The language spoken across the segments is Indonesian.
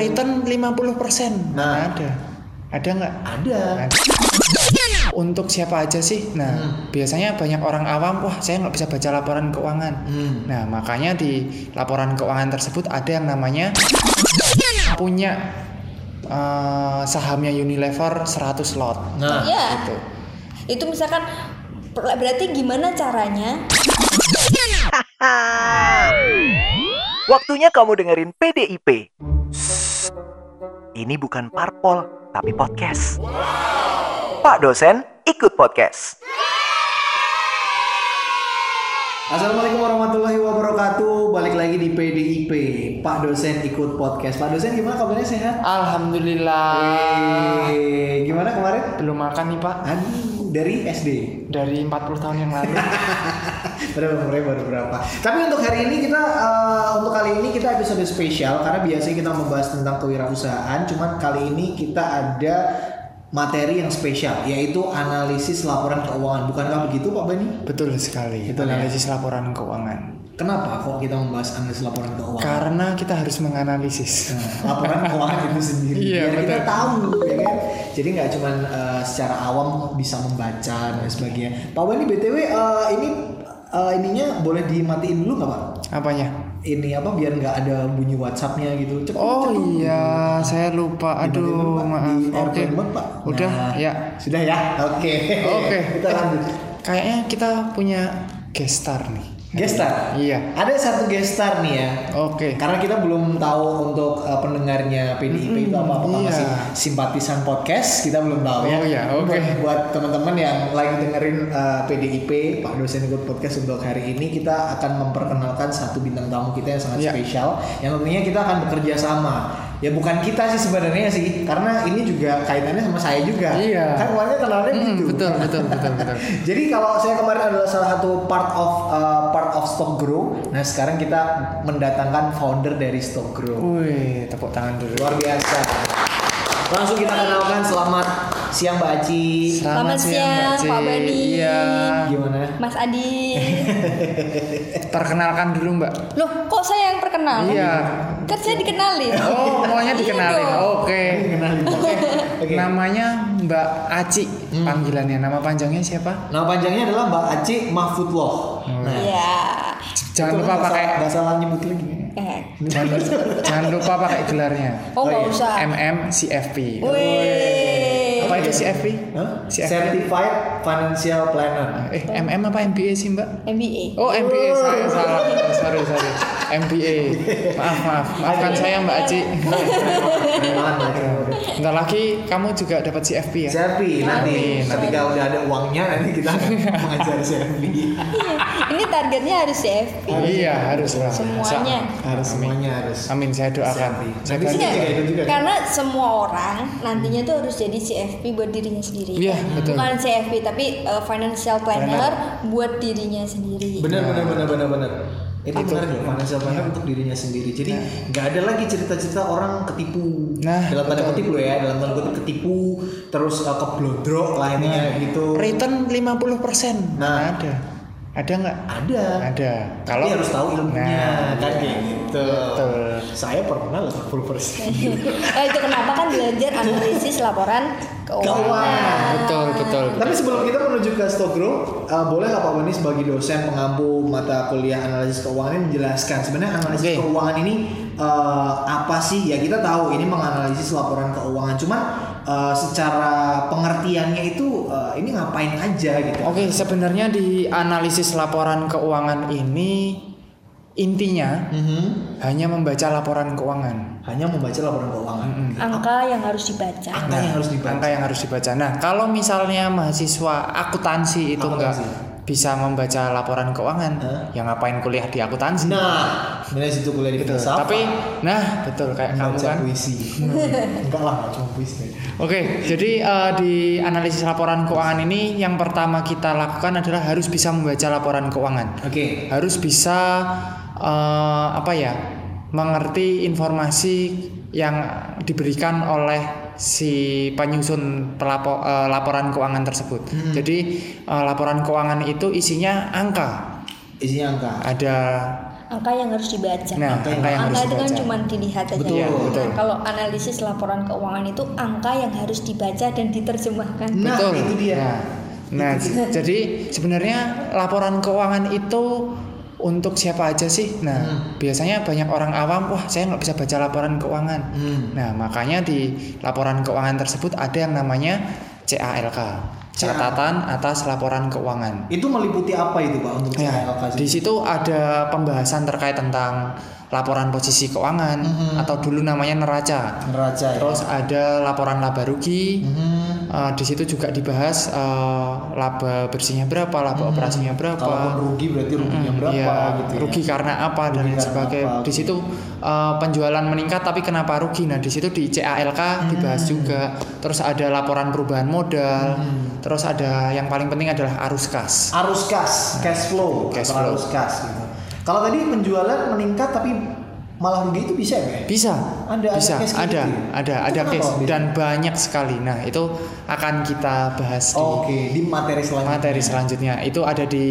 return 50%. Nah. ada. Ada nggak? Ada. Ada. Untuk siapa aja sih? Nah, Hmm. biasanya banyak orang awam, wah saya nggak bisa baca laporan keuangan. Hmm. Nah, makanya di laporan keuangan tersebut ada yang namanya punya eh, sahamnya Unilever 100 lot. Nah, Iya. Gitu. Itu misalkan ber- berarti gimana caranya? Waktunya kamu dengerin PDIP. Ini bukan parpol, tapi podcast. Pak dosen ikut podcast. Assalamualaikum warahmatullahi wabarakatuh. Balik lagi di PDIP. Pak dosen ikut podcast. Pak dosen gimana kabarnya sehat? Alhamdulillah. Eh, gimana kemarin? Belum makan nih Pak Aduh, dari SD. dari 40 tahun yang lalu. Padahal umurnya baru berapa. Tapi untuk hari ini kita eh, untuk kali ini kita episode spesial karena biasanya kita membahas tentang kewirausahaan. Cuman kali ini kita ada materi yang spesial yaitu analisis laporan keuangan. Bukankah begitu Pak Bani? Betul sekali. Betul ya? analisis laporan keuangan. Kenapa kok kita membahas analisis laporan keuangan? Karena kita harus menganalisis. Nah, laporan keuangan itu sendiri Iya, biar kita betul. tahu ya kan jadi nggak cuman eh, secara awam bisa membaca dan sebagainya Pak Bani btw eh, ini eh, ininya boleh dimatiin dulu nggak Pak Apanya? ini apa biar nggak ada bunyi WhatsAppnya gitu cepet Oh iya, saya lupa. Aduh, maaf. Oke. mode, Pak. Udah, Nah, ya. sudah ya oke Oke. kita lanjut Kayaknya kita punya guest star nih. Gestar Iya. ada satu gestar nih ya Oke. Karena kita belum tahu untuk uh, pendengarnya PDIP itu apa apakah iya. masih simpatisan podcast kita belum tahu ya. Oh, iya, oke. Buat, buat teman-teman yang lagi dengerin uh, PDIP Pak dosen ikut podcast untuk hari ini kita akan memperkenalkan satu bintang tamu kita yang sangat Iya. spesial yang tentunya kita akan bekerja sama. Ya bukan kita sih sebenarnya sih karena ini juga kaitannya sama saya juga. Iya. Kan kemarin kenalnya Hmm, gitu. betul, betul, betul, betul. Jadi kalau saya kemarin adalah salah satu part of uh, part of Stock Grow. Nah sekarang kita mendatangkan founder dari Stock Grow. Wih, tepuk tangan dulu. Luar biasa. Langsung kita kenalkan selamat siang Mbak Aci. Selamat siang, Mbak C. Pak Bani. Iya. Gimana? Mas Adi. Perkenalkan dulu Mbak. Loh, kok saya yang perkenal? Iya. Kan saya dikenalin. Oh, maunya Iya dikenalin. dong. Oke. Kenalin. Oke. Oke. Namanya Mbak Aci panggilannya. Nama panjangnya siapa? Nama panjangnya adalah Mbak Aci Mahfudloh. Nah, Iya. Jangan itu lupa pakai nggak salah nyebut lagi. Eh. jangan, jangan lupa pakai gelarnya. Oh, nggak iya. usah. MM CFP. Wih. Apa itu CFP? Hah? CFP. Certified Financial Planner. Eh, MM apa MBA sih Mbak? MBA. Oh MBA saya salah. Sorry sorry. MBA. Maaf maaf. Maafkan saya Aci. Mbak Aci. Bentar lagi kamu juga dapat CFP ya? Selfie nanti Amin. ketika udah ada uangnya nanti kita akan mengajar selfie. Ini targetnya harus CFP. Iya harus lah. Semuanya. Harus semuanya harus. Amin saya doakan. Saya Nanti itu juga. Karena semua orang nantinya tuh harus jadi CFP buat dirinya sendiri. Iya, betul. Bukan CFP tapi uh, financial planner buat dirinya sendiri. Benar benar benar benar benar. Itu Itu. benar ya financial planner untuk dirinya sendiri. Jadi nggak ada lagi cerita-cerita orang ketipu. Nah, dalam tanda kutip lo ya, dalam tanda kutip ketipu terus uh, keblodrok lah intinya gitu. Return 50% Nah. ada. Ada nggak? Ada. Ada. Tapi harus tahu ilmunya Nah, kan kayak gitu. Betul. Saya pernah 80%. Eh, itu kenapa kan belajar analisis laporan keuangan. Betul betul. Tapi sebelum kita menuju ke Stokro, uh, boleh nggak Pak Bani sebagai dosen pengampu mata kuliah analisis keuangan ini menjelaskan sebenarnya analisis Oke. keuangan ini uh, apa sih? Ya kita tahu ini menganalisis laporan keuangan, cuman uh, secara pengertiannya itu uh, ini ngapain aja gitu? Oke, sebenarnya di analisis laporan keuangan ini intinya Mhm. hanya membaca laporan keuangan. Hanya membaca laporan keuangan. Angka yang harus dibaca. Angka yang harus dibaca. Angka yang harus dibaca. Nah, kalau misalnya mahasiswa akuntansi itu enggak bisa membaca laporan keuangan, Hah? ya ngapain kuliah di akuntansi? Nah, sebenarnya situ kuliah di Gitu. filsafat. Tapi, nah betul kayak kamu kan. puisi. Enggak lah, nggak cuma puisi. Oke, jadi eh, di analisis laporan keuangan ini yang pertama kita lakukan adalah harus bisa membaca laporan keuangan. Oke. Harus bisa eh, apa ya? Mengerti informasi yang diberikan oleh si penyusun pelapo, eh, laporan keuangan tersebut. Jadi eh, laporan keuangan itu isinya angka. Isinya angka. Ada angka yang harus dibaca. Nah, Angka yang- angka yang angka harus itu kan dibaca. cuma dilihat aja. Betul. Iya, betul. Nah, kalau analisis laporan keuangan itu angka yang harus dibaca dan diterjemahkan. Nah, Betul. itu dia. Nah, nah, jadi sebenarnya laporan keuangan itu untuk siapa aja sih? Nah, Hmm. biasanya banyak orang awam, wah saya nggak bisa baca laporan keuangan. Hmm. Nah, makanya di laporan keuangan tersebut ada yang namanya CALK, catatan atas laporan keuangan. Itu meliputi apa itu Pak untuk Ya, CLK di situ ada pembahasan terkait tentang laporan posisi keuangan Mhm. atau dulu namanya neraca. neraca ya. Terus ada laporan laba rugi. Mhm. Uh, di situ juga dibahas uh, laba bersihnya berapa, laba operasinya berapa. Hmm. Kalaupun rugi berarti ruginya Mm, berapa iya, gitu ya. Rugi karena apa dan Rugi lain karena sebagainya. apa, Di situ uh, penjualan meningkat tapi kenapa rugi? Nah, di situ di CALK dibahas Hmm. juga. Terus ada laporan perubahan modal. Terus ada yang paling penting adalah arus kas. arus kas, cash flow, Cash flow. arus kas gitu. Kalau tadi penjualan meningkat tapi malah rugi itu bisa ya? Bisa. Ada- ada bisa, case kayak ada, gitu ya? ada, ada case Bib? dan banyak sekali. Nah, itu akan kita bahas di Oke, di materi selanjutnya. materi selanjutnya. Itu ada di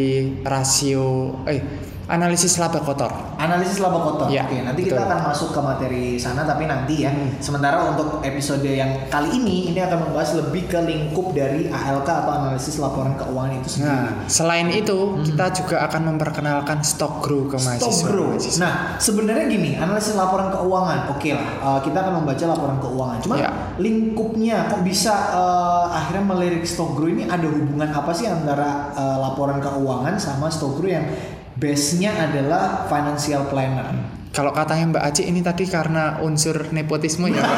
rasio eh analisis laba kotor. Analisis laba kotor. Iya, Oke, nanti betul. kita akan masuk ke materi sana tapi nanti ya. Hmm. Sementara untuk episode yang kali ini ini akan membahas lebih ke lingkup dari ALK atau analisis laporan keuangan itu sendiri. Nah, selain itu kita juga akan memperkenalkan stock grow ke Stock mahasiswa. grow. mahasiswa. Nah, sebenarnya gini, analisis laporan keuangan, oke lah, uh, kita akan membaca laporan keuangan. Cuma Ya. lingkupnya kok bisa uh, akhirnya melirik stock grow ini ada hubungan apa sih antara uh, laporan keuangan sama stock grow yang base-nya adalah financial planner? Kalau katanya Mbak Aci ini tadi karena unsur nepotisme ya.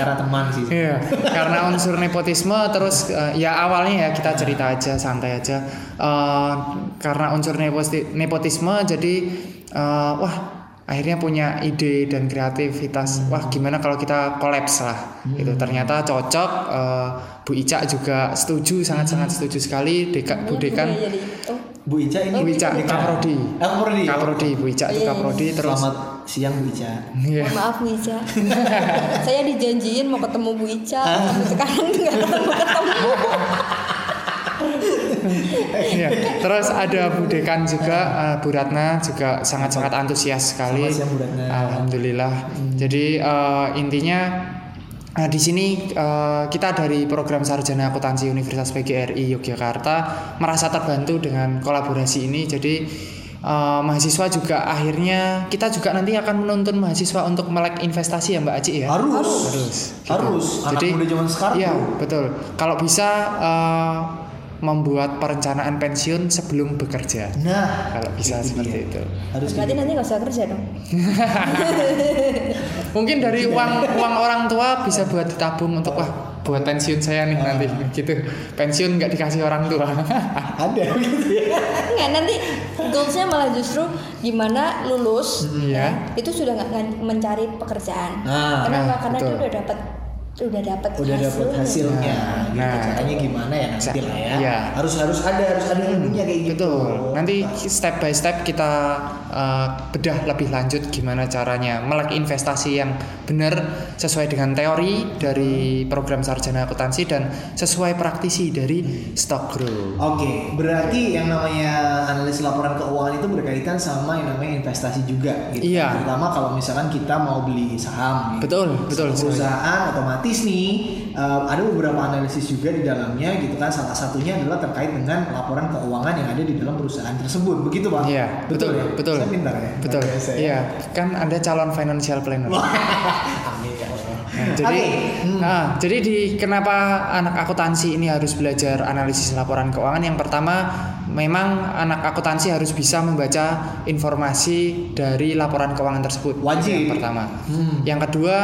Karena teman sih. Iya, karena unsur nepotisme terus eh, ya awalnya ya kita cerita aja santai aja. Eh, karena unsur nepoti- nepotisme jadi eh, wah akhirnya punya ide dan kreativitas. Wah gimana kalau kita kolaps lah. Itu ternyata cocok. eh, Bu Ica juga setuju sangat-sangat setuju sekali. Deka, Bu Dekan, oh, Bu Ica ini Bu Ica. Kaprodi. Kaprodi. Kaprodi, Bu Ica itu Iya, iya. Kaprodi terus. Selamat siang Bu Ica. Iya. mohon maaf Bu Ica. Saya dijanjiin mau ketemu Bu Ica, sampai sekarang nggak ketemu-ketemu. Iya. Terus ada Bu Dekan juga, eh, Bu Ratna juga sangat-sangat antusias sekali. Siang. Alhamdulillah. Jadi eh, intinya eh, di sini eh, kita dari program Sarjana Akuntansi Universitas PGRI Yogyakarta merasa terbantu dengan kolaborasi ini. Jadi eh, mahasiswa juga akhirnya kita juga nanti akan menuntun mahasiswa untuk melek investasi ya Mbak Aci ya. Harus. Harus. gitu. Harus. Anak muda zaman sekarang Iya, betul. Kalau bisa eh, membuat perencanaan pensiun sebelum bekerja. Nah, Kalau bisa itu seperti dia. itu. Harus Berarti gitu. nanti nggak usah kerja dong. Mungkin dari uang uang orang tua bisa buat ditabung untuk wah buat pensiun saya nih nanti gitu. Pensiun nggak dikasih orang tua. ada gitu ya. Nggak nanti goalsnya malah justru gimana lulus Iya. ya, itu sudah nggak mencari pekerjaan. Nah, Kenapa? nah, Karena dia betul. udah dapat udah dapat udah dapat hasilnya gitu. Nah. caranya gimana ya nanti lah ya Iya. harus harus ada harus ada ilmunya kayak gitu Betul. Nanti step by step kita uh, bedah lebih lanjut gimana caranya melek investasi yang benar sesuai dengan teori dari program sarjana akuntansi dan sesuai praktisi dari stock grow. Oke, berarti yang namanya analisis laporan keuangan itu berkaitan sama yang namanya investasi juga gitu. Iya. Terutama kalau misalkan kita mau beli saham gitu. Betul, betul. Perusahaan otomatis nih eh, ada beberapa analisis juga di dalamnya gitu kan. Salah satunya adalah terkait dengan laporan keuangan yang ada di dalam perusahaan tersebut. Begitu, Pak? Iya, betul, ya? betul. Saya pintar ya. Betul. Ya. Iya, kan Anda calon financial planner. Amin ya Allah. Nah, jadi, Oke, hmm. nah, jadi di kenapa anak akuntansi ini harus belajar analisis laporan keuangan? Yang pertama, memang anak akuntansi harus bisa membaca informasi dari laporan keuangan tersebut. Wajib. Yang pertama. Hmm. Yang kedua,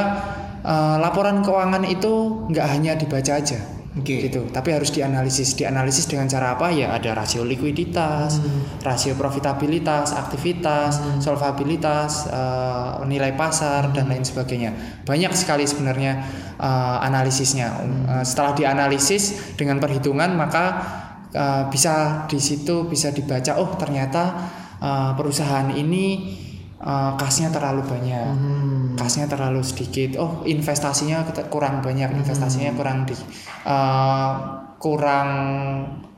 eh, laporan keuangan itu nggak hanya dibaca aja. Oke. gitu tapi harus dianalisis dianalisis dengan cara apa ya ada rasio likuiditas Hmm. rasio profitabilitas aktivitas solvabilitas eh, nilai pasar dan lain sebagainya banyak sekali sebenarnya eh, analisisnya Hmm. Eh, setelah dianalisis dengan perhitungan maka eh, bisa di situ bisa dibaca oh ternyata eh, perusahaan ini eh, kasnya terlalu banyak Hmm. Kasnya terlalu sedikit oh investasinya kurang banyak Hmm. investasinya kurang di eh, kurang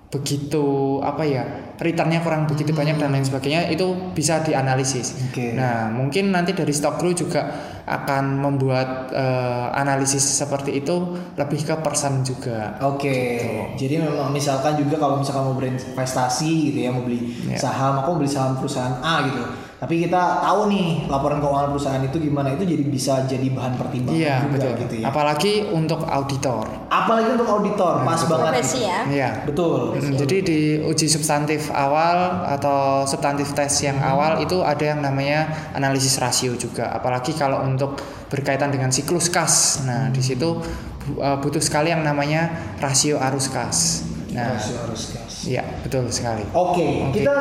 begitu apa ya returnnya kurang begitu banyak dan lain sebagainya itu bisa dianalisis. Oke. Nah mungkin nanti dari stock grow juga akan membuat eh, analisis seperti itu lebih ke person juga. Oke, jadi memang misalkan juga kalau misalkan mau berinvestasi gitu ya, mau beli Ya. saham, aku beli saham perusahaan A gitu. Tapi kita tahu nih laporan keuangan perusahaan itu gimana, itu jadi bisa jadi bahan pertimbangan Iya juga betul. gitu ya. Apalagi untuk auditor. Apalagi untuk auditor, pas betul. banget. Profesi ya. Iya. Betul. Jadi di uji substantif awal atau substantif tes yang awal itu ada yang namanya analisis rasio juga. Apalagi kalau untuk berkaitan dengan siklus kas. Nah, di situ bu- uh, butuh sekali yang namanya rasio arus kas. Nah, Harus harus gas. Iya betul sekali. Oke, Oke. kita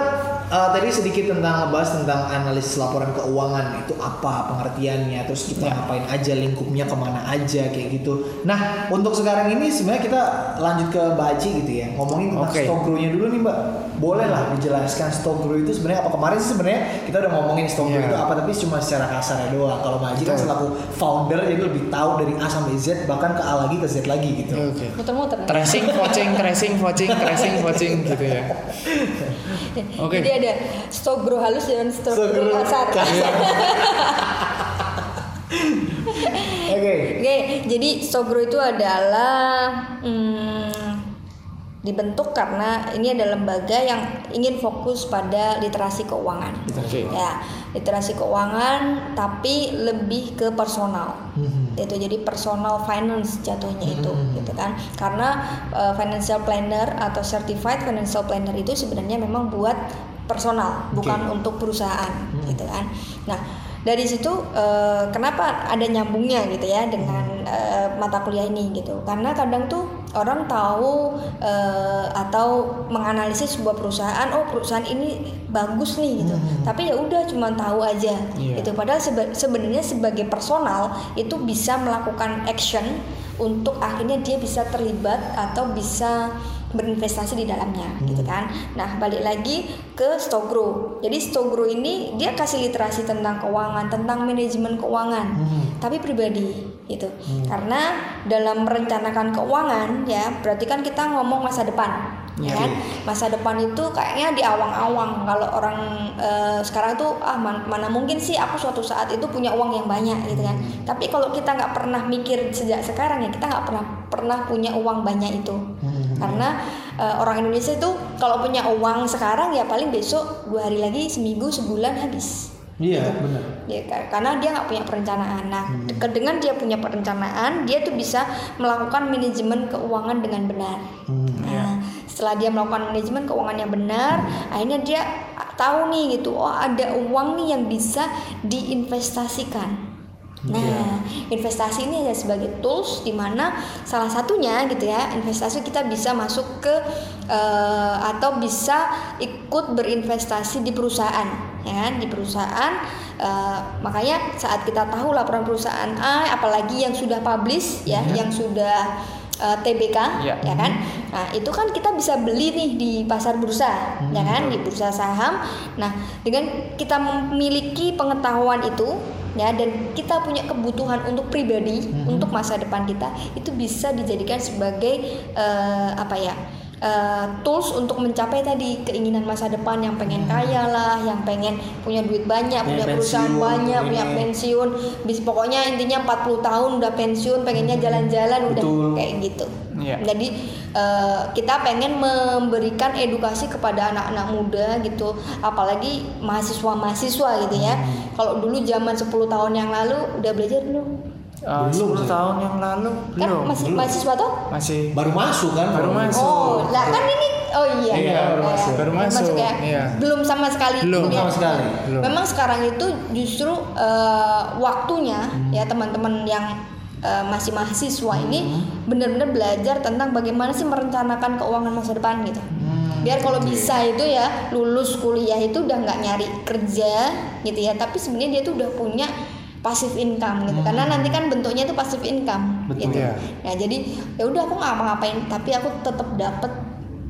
uh, tadi sedikit tentang ngebahas tentang analisis laporan keuangan itu apa pengertiannya, terus kita Ya. ngapain aja lingkupnya ke mana aja kayak gitu. Nah, untuk sekarang ini sebenarnya kita lanjut ke Mbak gitu ya, ngomongin tentang Oke. stock grow-nya dulu nih Mbak. Boleh lah dijelaskan stock grow itu sebenarnya apa? Kemarin sih sebenarnya kita udah ngomongin stock grow Ya. itu apa, tapi cuma secara kasarnya doang. Kalau Mbak kan selaku founder jadi lebih tahu dari A sampai Z, bahkan ke A lagi ke Z lagi gitu. Oke. Muter-muter. Tracing, vouching, tracing, vouching, tracing, vouching gitu ya. Oke. Jadi ada stok grow halus dan grow kasar. kasar. Oke. Oke, jadi stok grow itu adalah hmm, dibentuk karena ini ada lembaga yang ingin fokus pada literasi keuangan. Oke. Ya, literasi keuangan tapi lebih ke personal. Itu jadi personal finance jatuhnya itu gitu kan. Karena uh, financial planner atau certified financial planner itu sebenarnya memang buat personal, bukan untuk perusahaan gitu kan. Nah, dari situ uh, kenapa ada nyambungnya gitu ya dengan uh, mata kuliah ini gitu. Karena kadang tuh orang tahu uh, atau menganalisis sebuah perusahaan, oh perusahaan ini bagus nih gitu. Tapi ya udah cuma tahu aja Iya. gitu. Padahal seba- sebenarnya sebagai personal itu bisa melakukan action untuk akhirnya dia bisa terlibat atau bisa berinvestasi di dalamnya gitu kan. Nah, balik lagi ke stock grow. Jadi stock grow ini dia kasih literasi tentang keuangan, tentang manajemen keuangan. Tapi pribadi gitu. Karena dalam merencanakan keuangan ya, berarti kan kita ngomong masa depan. Ya kan? Masa depan itu kayaknya di awang-awang kalau orang eh, sekarang tuh ah man- mana mungkin sih aku suatu saat itu punya uang yang banyak gitu kan. Tapi kalau kita nggak pernah mikir sejak sekarang ya kita nggak pernah pernah punya uang banyak itu. Karena eh, orang Indonesia itu kalau punya uang sekarang ya paling besok dua hari lagi seminggu sebulan habis. Iya, benar. Ya, ka- karena dia nggak punya perencanaan. Nah, ke- dengan dia punya perencanaan, dia tuh bisa melakukan manajemen keuangan dengan benar. Nah, setelah dia melakukan manajemen keuangan yang benar, akhirnya dia tahu nih gitu, oh ada uang nih yang bisa diinvestasikan. Nah, investasi ini ya sebagai tools di mana salah satunya gitu ya, investasi kita bisa masuk ke eh, atau bisa ikut berinvestasi di perusahaan, ya? Di perusahaan eh, makanya saat kita tahu laporan perusahaan A apalagi yang sudah publish ya, yang sudah eh, TBK Ya. ya kan. Nah, itu kan kita bisa beli nih di pasar bursa, ya kan, di bursa saham. Nah, dengan kita memiliki pengetahuan itu ya dan kita punya kebutuhan untuk pribadi, untuk masa depan kita, itu bisa dijadikan sebagai eh, apa ya? Eh, tools untuk mencapai tadi keinginan masa depan yang pengen kaya lah, yang pengen punya duit banyak, Punya punya perusahaan pensiun, banyak, pengen- punya pensiun, bis pokoknya intinya 40 tahun udah pensiun, pengennya jalan-jalan udah Betul. kayak gitu. Iya. Jadi eh, kita pengen memberikan edukasi kepada anak-anak muda gitu, apalagi mahasiswa-mahasiswa gitu ya. Kalau dulu zaman 10 tahun yang lalu udah belajar belum? Uh, Belum, 10 sih. tahun yang lalu Kan belum. masih belum. mahasiswa toh? Masih Baru masuk kan? Baru masuk. Oh, lah kan ini oh iya. Iya, baru iya, masuk. Baru masuk, ya. iya. Belum sama sekali. Belum sama sekali. Belum. Memang sekarang itu justru eh, waktunya Hmm. ya teman-teman yang eh, masih mahasiswa ini Hmm. benar-benar belajar tentang bagaimana sih merencanakan keuangan masa depan gitu. Hmm, Biar kalau bisa itu ya lulus kuliah itu udah nggak nyari kerja gitu ya, tapi sebenarnya dia tuh udah punya passive income gitu. Karena nanti kan bentuknya itu passive income Betul. gitu. Ya jadi ya udah aku nggak ngapain tapi aku tetap dapat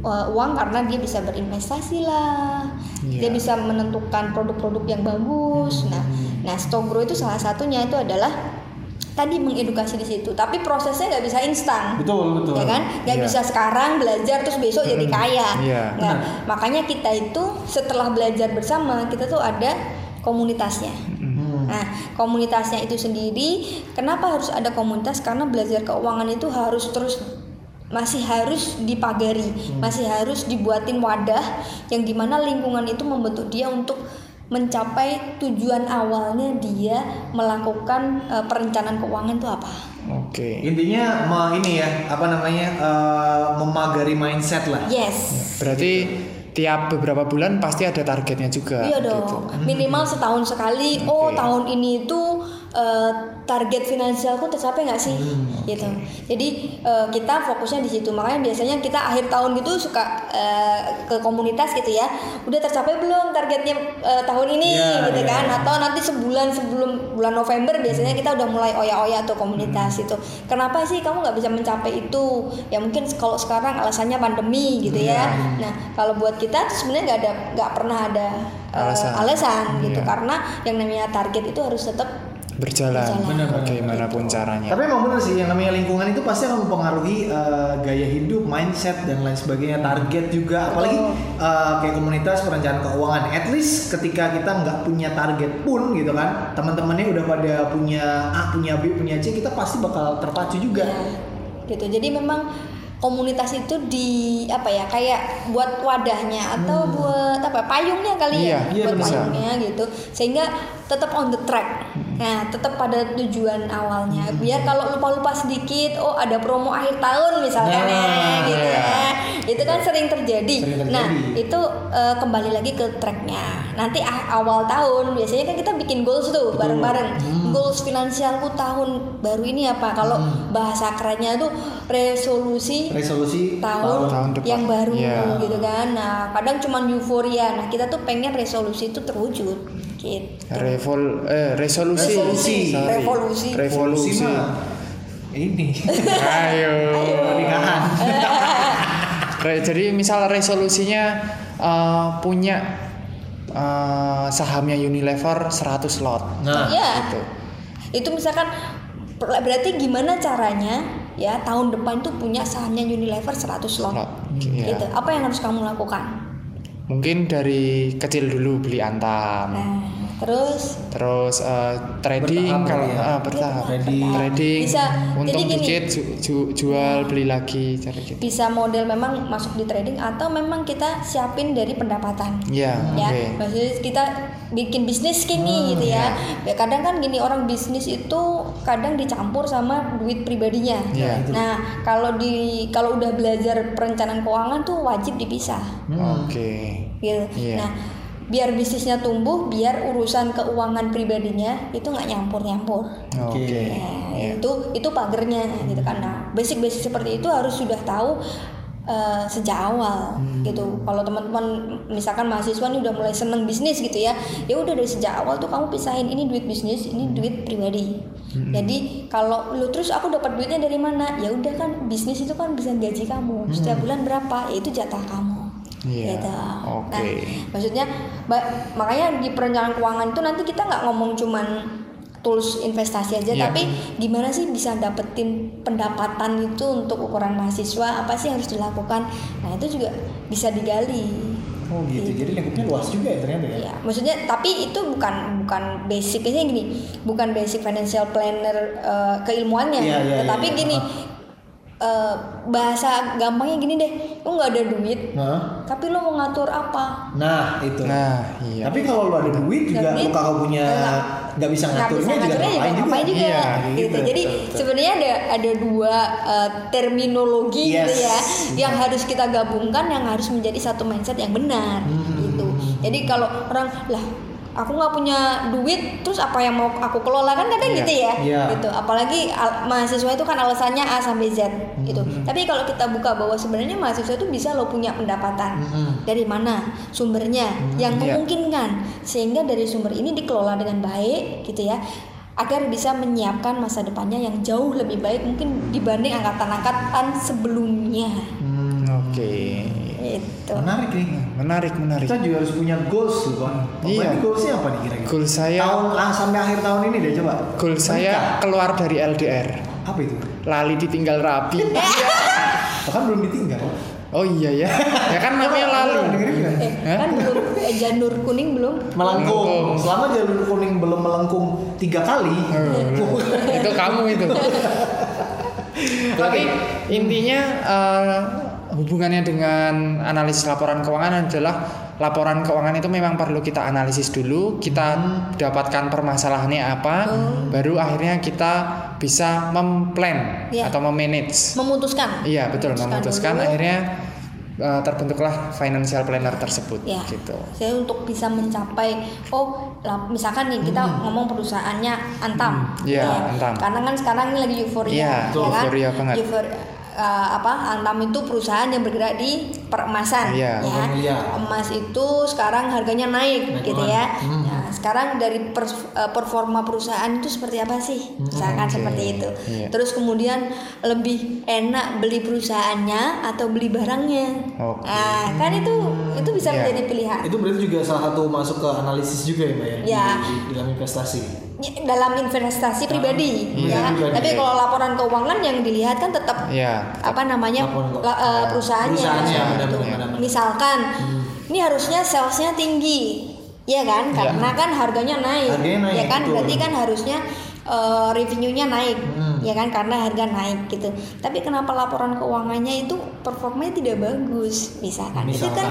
uh, uang karena dia bisa berinvestasi lah. Dia Iya. bisa menentukan produk-produk yang bagus. Nah, nah stock grow itu salah satunya itu adalah tadi mengedukasi di situ tapi prosesnya nggak bisa instan Betul, betul. ya kan nggak Iya. bisa sekarang belajar terus besok jadi kaya Iya. Nggak. makanya kita itu setelah belajar bersama kita tuh ada komunitasnya Nah, komunitasnya itu sendiri, kenapa harus ada komunitas? Karena belajar keuangan itu harus terus masih harus dipagari, masih harus dibuatin wadah yang di mana lingkungan itu membentuk dia untuk mencapai tujuan awalnya dia melakukan eh, perencanaan keuangan itu apa? Oke. Intinya me- ini ya, apa namanya? eh, memagari mindset lah. Yes. Berarti tiap beberapa bulan pasti ada targetnya juga. Iya dong. gitu. Minimal setahun sekali. Oh, Oke. tahun ini itu eh, target finansialku tercapai nggak sih? Gitu. Jadi eh, kita fokusnya di situ. Makanya biasanya kita akhir tahun gitu suka eh, ke komunitas gitu ya. Udah tercapai belum targetnya eh, tahun ini Iya, gitu iya. kan? Atau nanti sebulan sebelum bulan November biasanya kita udah mulai oya-oya atau komunitas itu. Kenapa sih kamu nggak bisa mencapai itu? Ya mungkin kalau sekarang alasannya pandemi gitu ya. Nah kalau buat kita sebenarnya nggak ada nggak pernah ada Alasan. alasan gitu Iya. karena yang namanya target itu harus tetap Berjalan. Berjalan. Benar, benar. Bagaimanapun caranya. Tapi emang bener sih yang namanya lingkungan itu pasti akan mempengaruhi eh, gaya hidup, mindset dan lain sebagainya, target juga. Apalagi eh, kayak komunitas perencanaan keuangan. At least ketika kita nggak punya target pun gitu kan, teman-temannya udah pada punya A, punya B, punya C, kita pasti bakal terpacu juga. ya, gitu. Jadi memang komunitas itu di apa ya kayak buat wadahnya atau buat apa payungnya kali ya Iya, iya, buat benar. payungnya gitu sehingga tetap on the track nah tetap pada tujuan awalnya biar kalau lupa-lupa sedikit oh ada promo akhir tahun misalnya Nah, gitu iya. ya itu kan sering terjadi. Sering terjadi. nah itu eh, kembali lagi ke tracknya nanti ah- awal tahun biasanya kan kita bikin goals tuh bareng-bareng goals finansialku tahun baru ini apa kalau bahasa kerennya tuh resolusi Resolusi tahun, Tahun depan. yang baru Iya. gitu kan. Nah, kadang cuman euforia. Nah, kita tuh pengen resolusi itu terwujud gitu. Revol eh resolusi. Resolusi. Sorry. Revolusi. Revolusi. mah ini Ayo. pernikahan. Jadi misal resolusinya eh, punya eh, sahamnya Unilever 100 lot. Nah, Iya. Gitu. Itu misalkan ber- berarti gimana caranya ya tahun depan tuh punya sahamnya Unilever 100 lot. Lot. Iya. Gitu. Apa yang harus kamu lakukan? Mungkin dari kecil dulu beli antam. Nah, terus Terus eh, trading kalau ya? ah, bertahap. Trading. Trading. Bisa. Untung Jadi gini. dikit ju- ju- jual beli lagi cara gitu. bisa model memang masuk di trading atau memang kita siapin dari pendapatan. Iya, ya oke. maksudnya kita bikin bisnis gini gitu ya. ya kadang kan gini orang bisnis itu kadang dicampur sama duit pribadinya Iya. nah kalau di kalau udah belajar perencanaan keuangan tuh wajib dipisah Oke. gitu Iya. nah biar bisnisnya tumbuh biar urusan keuangan pribadinya itu nggak nyampur nyampur Oke. Nah, Iya. itu itu pagernya gitu kan. Nah, basic-basic seperti itu harus sudah tahu eh, sejak awal Hmm. gitu. Kalau teman-teman misalkan mahasiswa nih udah mulai seneng bisnis gitu ya, ya udah dari sejak awal tuh kamu pisahin ini duit bisnis, ini duit pribadi. Hmm. Jadi kalau lu terus aku dapat duitnya dari mana? Ya udah kan bisnis itu kan bisa gaji kamu. Setiap bulan berapa? Ya itu jatah kamu. Iya, Gitu. oke. Nah, maksudnya makanya di perencanaan keuangan itu nanti kita nggak ngomong cuman tools investasi aja Iya. tapi gimana sih bisa dapetin pendapatan itu untuk ukuran mahasiswa apa sih yang harus dilakukan nah itu juga bisa digali Oh gitu. Jadi lingkupnya luas juga ya ternyata ya. ya maksudnya tapi itu bukan bukan basicnya gini bukan basic financial planner eh, keilmuannya Iya, iya, tetapi iya. gini eh, bahasa gampangnya gini deh lu nggak ada duit Nah, tapi lu mau ngatur apa nah itu. Nah, iya. Tapi kalau lu ada duit juga lu kagak punya nggak- nggak bisa nggak bisa ngaturnya juga ngaturnya juga ngapain juga. Iya, gitu. gitu. Jadi sebenarnya ada ada dua uh, terminologi Yes. gitu ya yang harus kita gabungkan yang harus menjadi satu mindset yang benar Hmm. gitu. Jadi kalau orang lah aku nggak punya duit terus apa yang mau aku kelola kan kadang Iya. gitu ya Iya. gitu apalagi al- mahasiswa itu kan alasannya A sampai Z gitu Hmm. tapi kalau kita buka bahwa sebenarnya mahasiswa itu bisa lo punya pendapatan Hmm. dari mana sumbernya yang Iya. memungkinkan sehingga dari sumber ini dikelola dengan baik gitu ya agar bisa menyiapkan masa depannya yang jauh lebih baik mungkin dibanding angkatan-angkatan sebelumnya Hmm, oke. Gitu. Menarik nih. Menarik, menarik. Kita juga harus punya goals loh Bang. Oh, Iya. goalsnya apa nih kira-kira? Goal saya- tahun lang sampai akhir tahun ini deh coba. Goal saya Menikah. keluar dari LDR. apa itu? Lali ditinggal rapi. Bahkan belum ditinggal. Oh iya ya. Ya kan namanya nggak? Eh, Hah? kan belum eh, janur kuning belum. Melengkung. Melengkung. Selama jalur kuning belum melengkung tiga kali. Oh, itu kamu itu. Tapi intinya eh, hubungannya dengan analisis laporan keuangan adalah laporan keuangan itu memang perlu kita analisis dulu, kita dapatkan permasalahannya apa, baru akhirnya kita bisa memplan Iya. atau memanage. Memutuskan. Iya betul Memutuskan memutuskan dulu. akhirnya eh, terbentuklah financial planner tersebut Ya, gitu. saya untuk bisa mencapai, oh, lah, misalkan nih kita ngomong perusahaannya Antam, Hmm, iya, Antam. Karena kan sekarang ini lagi euforia, Iya, ya kan? euforia banget. Eufor- eh, apa Antam itu perusahaan yang bergerak di peremasan, Iya. ya. Oh, iya. Emas itu sekarang harganya naik, Naik gitu ya. Hmm. Nah, sekarang dari eh, performa perusahaan itu seperti apa sih? Misalkan Oke, seperti itu. iya. Terus kemudian lebih enak beli perusahaannya atau beli barangnya. Oke. Nah, kan itu itu bisa Iya. menjadi pilihan. Itu berarti juga salah satu masuk ke analisis juga ya Mbak ya? Ya. Di, di dalam investasi. Ya, dalam investasi pribadi Iya, ya pribadi. tapi kalau laporan keuangan yang dilihat kan tetap Iya. apa namanya la- eh, perusahaannya, Perusahaannya, Gitu. benar-benar, benar-benar. misalkan Hmm. ini harusnya salesnya tinggi ya kan? Karena kan harganya naik, Harganya naik, ya kan? betul. berarti kan harusnya eh, revenue-nya naik. Hmm. ya kan? Karena harga naik gitu. Tapi kenapa laporan keuangannya itu performanya tidak bagus? Misalkan, itu kan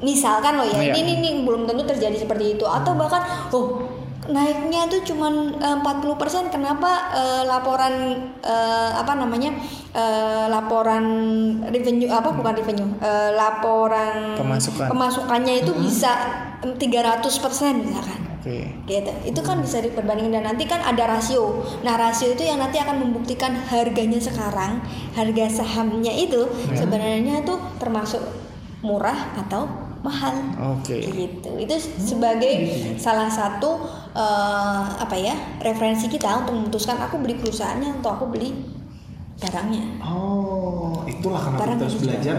misalkan. loh ya Iya. ini, ini ini belum tentu terjadi seperti itu. Atau bahkan oh naiknya tuh cuman eh, 40% kenapa eh, laporan eh, apa namanya eh, laporan revenue apa bukan revenue eh, laporan Pemasukan. pemasukannya itu bisa em, 300% misalkan. Oke. gitu. Itu kan bisa diperbandingkan dan nanti kan ada rasio. Nah rasio itu yang nanti akan membuktikan harganya sekarang harga sahamnya itu sebenarnya tuh termasuk murah atau mahal. Oke. gitu. Itu sebagai salah satu eh, apa ya referensi kita untuk memutuskan aku beli perusahaannya atau aku beli barangnya. Oh, itulah kenapa Barang kita harus belajar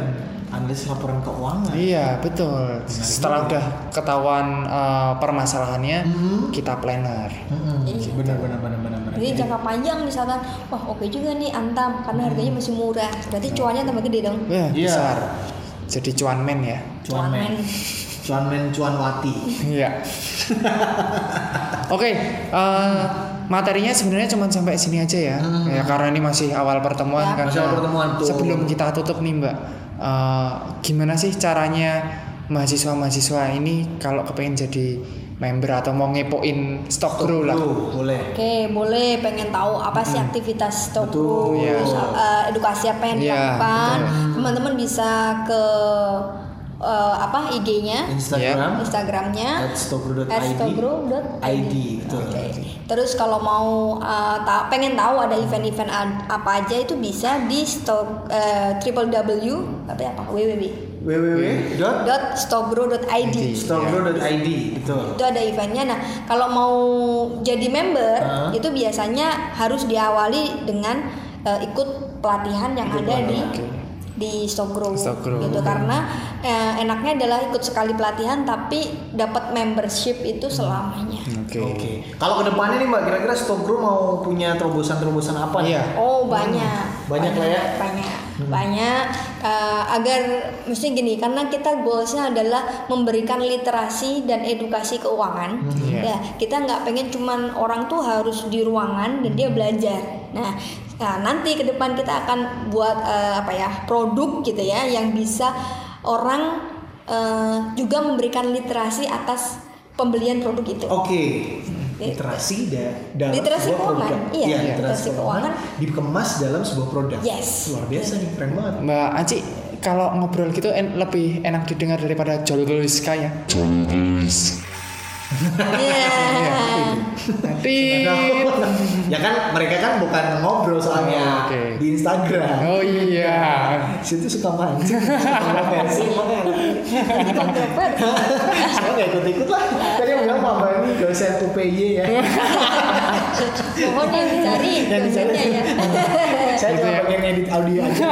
analisis laporan keuangan. Iya betul. Setelah udah ketahuan eh, permasalahannya, Mhm. kita planner. Mm-mm. Iya. Benar benar benar benar benar. jadi jangka panjang misalkan wah oke juga nih antam karena harganya masih murah berarti cuannya tambah gede dong Iya. besar. Jadi cuanmen ya. cuan men, cuan men, cuan wati. Iya. Oke, eh, materinya sebenarnya cuma sampai sini aja ya. Hmm. Ya karena ini masih awal pertemuan Ya. kan. Masih awal pertemuan, tuh. Sebelum kita tutup nih Mbak, eh, gimana sih caranya mahasiswa-mahasiswa ini kalau kepengen jadi member atau mau ngepoin stock grow lah? Boleh. Oke, boleh pengen tahu apa sih aktivitas Hmm. Stock Betul, Group, iya. eh, edukasi apa yang Iya, dilakukan. betul. Teman-teman bisa ke eh, apa IG-nya, Instagram. Instagramnya At stokgro.id. at stokgro.id. ID, betul. Oke. Terus kalau mau eh, ta- pengen tahu ada event-event apa aja itu bisa di stok eh, www apa ya apa www www.stokgro.id dot ID. betul. itu ada eventnya nah kalau mau jadi member Hah? itu biasanya harus diawali dengan eh, ikut pelatihan yang Ikut ada pelatihan. di Stockgrow Stockgrow. gitu karena eh, enaknya adalah ikut sekali pelatihan tapi dapat membership itu selamanya Oke. Oke. Kalau ke depannya nih Mbak, kira-kira Stokgro mau punya terobosan-terobosan apa nih? Iya. Oh banyak, Banyak lah ya. banyak, banyak. Eh, agar mesti gini, karena kita goalsnya adalah memberikan literasi dan edukasi keuangan. Iya. Ya, kita nggak pengen cuman orang tuh harus di ruangan dan dia belajar. Nah, nah, nanti ke depan kita akan buat eh, apa ya produk gitu ya yang bisa orang eh, juga memberikan literasi atas pembelian produk itu. Oke. Literasi da dalam Literasi sebuah keuangan. produk. Iya, literasi literasi keuangan keuangan. dikemas dalam sebuah produk. Yes. Luar biasa nih, keren banget. Mbak Aci, kalau ngobrol gitu en- lebih enak didengar daripada Jolgolis ya. Iya. Tapi ya kan mereka kan bukan ngobrol soalnya Oh, oke. di Instagram. Oh iya. Situ suka mancing, Jadi kontroversi. Saya nggak ikut ikut lah. Tadi yang bilang Pak Bani dosen UPY ya. Mohon yang dicari Yang dicari. ya. Saya cuma bagian edit audio aja.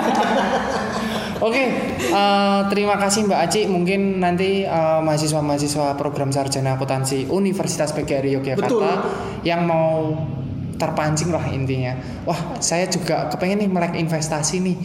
Oke, eh, terima kasih Mbak Aci. Mungkin nanti eh, mahasiswa-mahasiswa program sarjana akuntansi Universitas PGRI Yogyakarta Betul. yang mau terpancing lah intinya. Wah, saya juga kepengen nih melek investasi nih.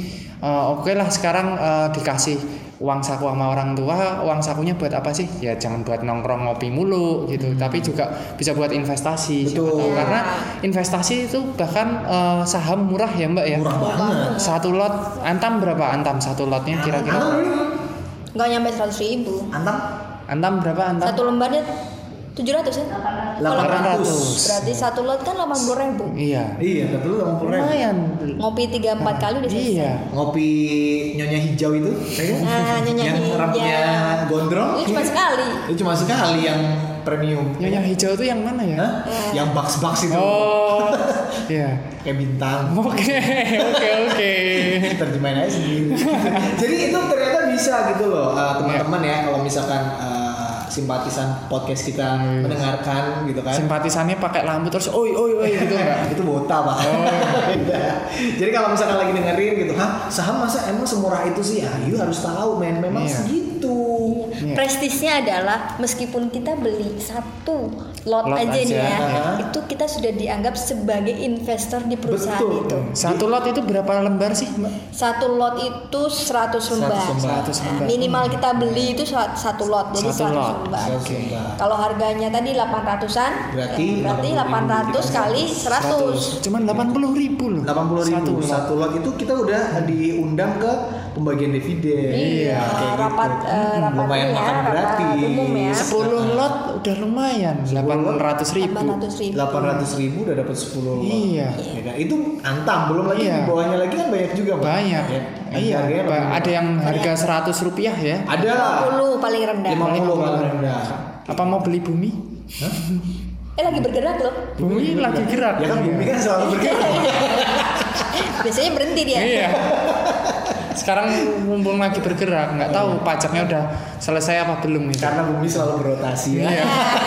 Eh, Oke lah, sekarang eh, dikasih uang saku sama orang tua, uang sakunya buat apa sih? Ya jangan buat nongkrong ngopi mulu gitu, tapi juga bisa buat investasi. Hmm. Betul. tahu. Karena investasi itu bahkan eh, saham murah ya Mbak ya. Murah banget. Satu lot antam berapa antam satu lotnya kira-kira? Nggak nyampe 100 ribu. Antam Antam berapa antam? Satu lembarnya 700 ya? 800. Berarti satu lot kan 80 ribu. Iya. Iya, tapi lu 80 ribu. Lumayan. Ngopi 3-4 kali udah selesai. Iya. Ngopi nyonya hijau itu? Nah, nyonya yang hijau. rambutnya gondrong. Itu cuma sekali. Itu cuma sekali yang premium. Nyonya hijau itu yang mana ya? Hah? Yang box-box itu. Oh. Iya. Kayak bintang. Oke, oke, oke. terjemahin aja sendiri. Jadi itu ternyata bisa gitu loh uh, teman-teman ya kalau misalkan uh, simpatisan podcast kita mendengarkan gitu kan. Simpatisannya pakai lampu terus oi oi oi gitu enggak? itu bota pak. Beda. Jadi kalau misalkan lagi dengerin gitu, hah saham masa emang semurah itu sih? Ya, you harus tahu men, memang Iya. segitu. Iya. Prestisnya adalah meskipun kita beli satu lot, Lot aja, nih aja, ya, ya. itu kita sudah dianggap sebagai investor di perusahaan Betul. itu. Satu lot itu berapa lembar sih, Mbak? Satu lot itu 100 lembar. lembar. 100 lembar. Minimal kita beli itu sa- satu lot, jadi Satu 100 lot. lembar. Oke. Kalau harganya tadi 800-an, Berarti ya, berarti 80.000 800 kali 100. Cuman 80 ribu loh. 80 ribu Satu satu lot itu kita udah diundang ke pembagian dividen. Iya, kayak rapat gitu. eh, rapat lumayan ya, makan gratis. umum ya. 10 lot udah lumayan, 800 ribu. 800 ribu. 800 ribu udah dapat 10 lot. Iya. Ya kan? Itu antam, belum lagi Iya. di bawahnya lagi kan banyak juga Pak. Banyak. Ya. Iya, ada yang harga 100 rupiah ya. ada lah. 50 paling rendah. 50 paling rendah. Apa mau beli bumi? Eh lagi bergerak loh. Bumi lagi gerak. Ya kan bumi kan selalu bergerak. Biasanya berhenti dia. Iya. Sekarang mumpung lagi bergerak, nggak tahu pajaknya udah selesai apa belum nih. Karena bumi selalu berotasi ya. Iya.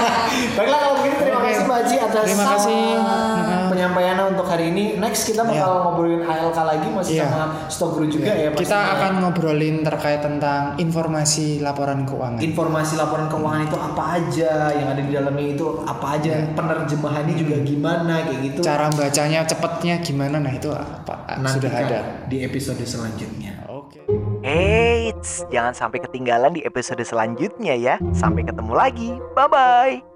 Baiklah kalau begitu terima Oke. kasih Haji atas Terima kasih. penyampaiannya untuk hari ini. Next kita bakal Iya. ngobrolin ALK lagi masih Iya. sama Stok Guru juga ya Kita pastinya. akan ngobrolin terkait tentang informasi laporan keuangan. informasi laporan keuangan itu apa aja yang ada di dalamnya itu apa aja penerjemahannya juga gimana kayak gitu Cara bacanya cepetnya gimana? Nah itu apa? Sudah Nantikan ada. di episode selanjutnya. Eits, jangan sampai ketinggalan di episode selanjutnya ya. Sampai ketemu lagi. Bye-bye.